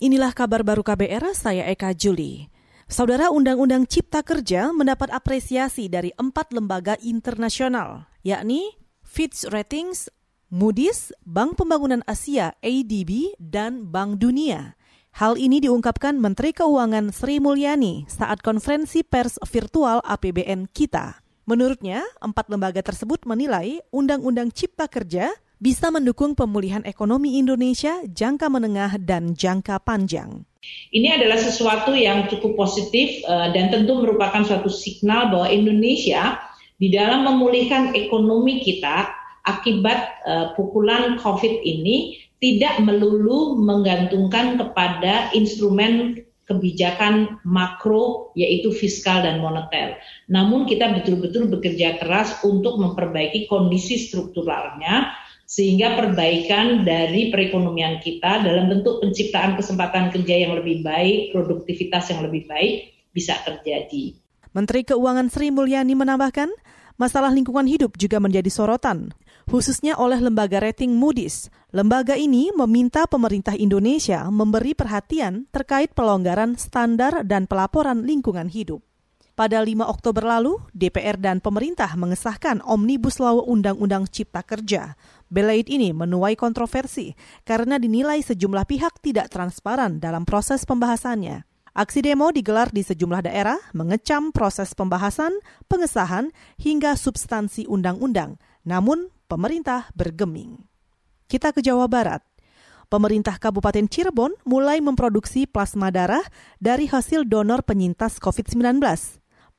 Inilah kabar baru KBR, saya Eka Juli. Saudara Undang-Undang Cipta Kerja mendapat apresiasi dari empat lembaga internasional, yakni Fitch Ratings, Moody's, Bank Pembangunan Asia ADB, dan Bank Dunia. Hal ini diungkapkan Menteri Keuangan Sri Mulyani saat konferensi pers virtual APBN kita. Menurutnya, empat lembaga tersebut menilai Undang-Undang Cipta Kerja bisa mendukung pemulihan ekonomi Indonesia jangka menengah dan jangka panjang. Ini adalah sesuatu yang cukup positif eh, dan tentu merupakan suatu signal bahwa Indonesia di dalam memulihkan ekonomi kita akibat eh, pukulan COVID ini tidak melulu menggantungkan kepada instrumen kebijakan makro yaitu fiskal dan moneter. Namun kita betul-betul bekerja keras untuk memperbaiki kondisi strukturalnya sehingga perbaikan dari perekonomian kita dalam bentuk penciptaan kesempatan kerja yang lebih baik, produktivitas yang lebih baik bisa terjadi. Menteri Keuangan Sri Mulyani menambahkan, masalah lingkungan hidup juga menjadi sorotan, khususnya oleh lembaga rating Moody's. Lembaga ini meminta pemerintah Indonesia memberi perhatian terkait pelonggaran standar dan pelaporan lingkungan hidup. Pada 5 Oktober lalu, DPR dan pemerintah mengesahkan Omnibus Law Undang-Undang Cipta Kerja. Belaid ini menuai kontroversi karena dinilai sejumlah pihak tidak transparan dalam proses pembahasannya. Aksi demo digelar di sejumlah daerah, mengecam proses pembahasan, pengesahan, hingga substansi undang-undang. Namun, pemerintah bergeming. Kita ke Jawa Barat pemerintah Kabupaten Cirebon mulai memproduksi plasma darah dari hasil donor penyintas COVID-19.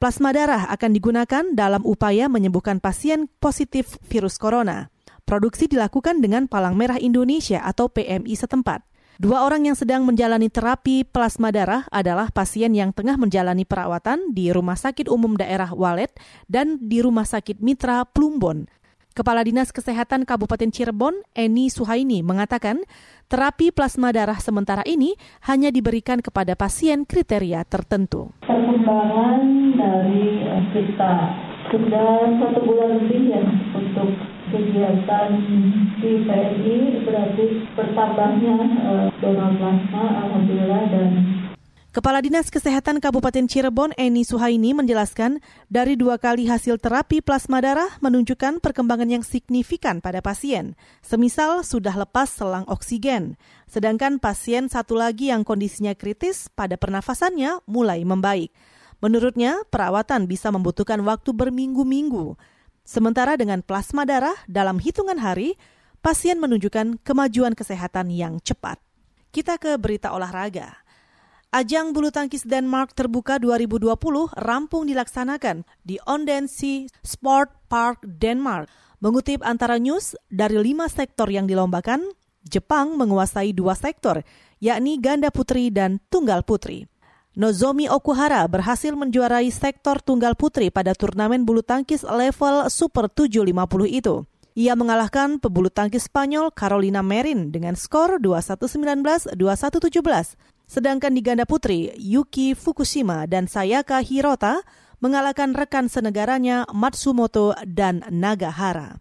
Plasma darah akan digunakan dalam upaya menyembuhkan pasien positif virus corona. Produksi dilakukan dengan Palang Merah Indonesia atau PMI setempat. Dua orang yang sedang menjalani terapi plasma darah adalah pasien yang tengah menjalani perawatan di Rumah Sakit Umum Daerah Walet dan di Rumah Sakit Mitra Plumbon. Kepala Dinas Kesehatan Kabupaten Cirebon, Eni Suhaini, mengatakan terapi plasma darah sementara ini hanya diberikan kepada pasien kriteria tertentu. Perkembangan dari eh, kita sudah satu bulan lebih ya untuk kegiatan di PNI berarti bertambahnya uh, donor plasma alhamdulillah dan Kepala Dinas Kesehatan Kabupaten Cirebon Eni Suhaini menjelaskan dari dua kali hasil terapi plasma darah menunjukkan perkembangan yang signifikan pada pasien, semisal sudah lepas selang oksigen, sedangkan pasien satu lagi yang kondisinya kritis pada pernafasannya mulai membaik. Menurutnya, perawatan bisa membutuhkan waktu berminggu-minggu. Sementara dengan plasma darah dalam hitungan hari, pasien menunjukkan kemajuan kesehatan yang cepat. Kita ke berita olahraga. Ajang bulu tangkis Denmark terbuka 2020 rampung dilaksanakan di Odense Sport Park, Denmark. Mengutip antara news, dari lima sektor yang dilombakan, Jepang menguasai dua sektor, yakni ganda putri dan tunggal putri. Nozomi Okuhara berhasil menjuarai sektor tunggal putri pada turnamen bulu tangkis level Super 750 itu. Ia mengalahkan pebulu tangkis Spanyol Carolina Marin dengan skor 21-19, 21-17. Sedangkan di ganda putri, Yuki Fukushima dan Sayaka Hirota mengalahkan rekan senegaranya Matsumoto dan Nagahara.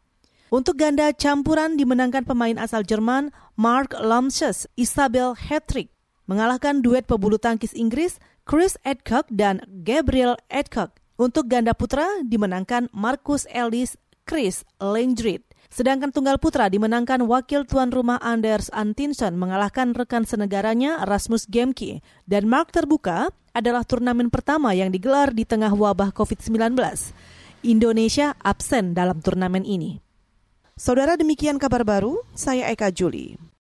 Untuk ganda campuran dimenangkan pemain asal Jerman Mark Lamses, Isabel Hattrick, mengalahkan duet pebulu tangkis Inggris Chris Edcock dan Gabriel Edcock. Untuk ganda putra dimenangkan Marcus Ellis Chris Lengdrit. Sedangkan tunggal putra dimenangkan wakil tuan rumah Anders Antinson mengalahkan rekan senegaranya Rasmus Gemke. Dan mark terbuka adalah turnamen pertama yang digelar di tengah wabah COVID-19. Indonesia absen dalam turnamen ini. Saudara demikian kabar baru, saya Eka Juli.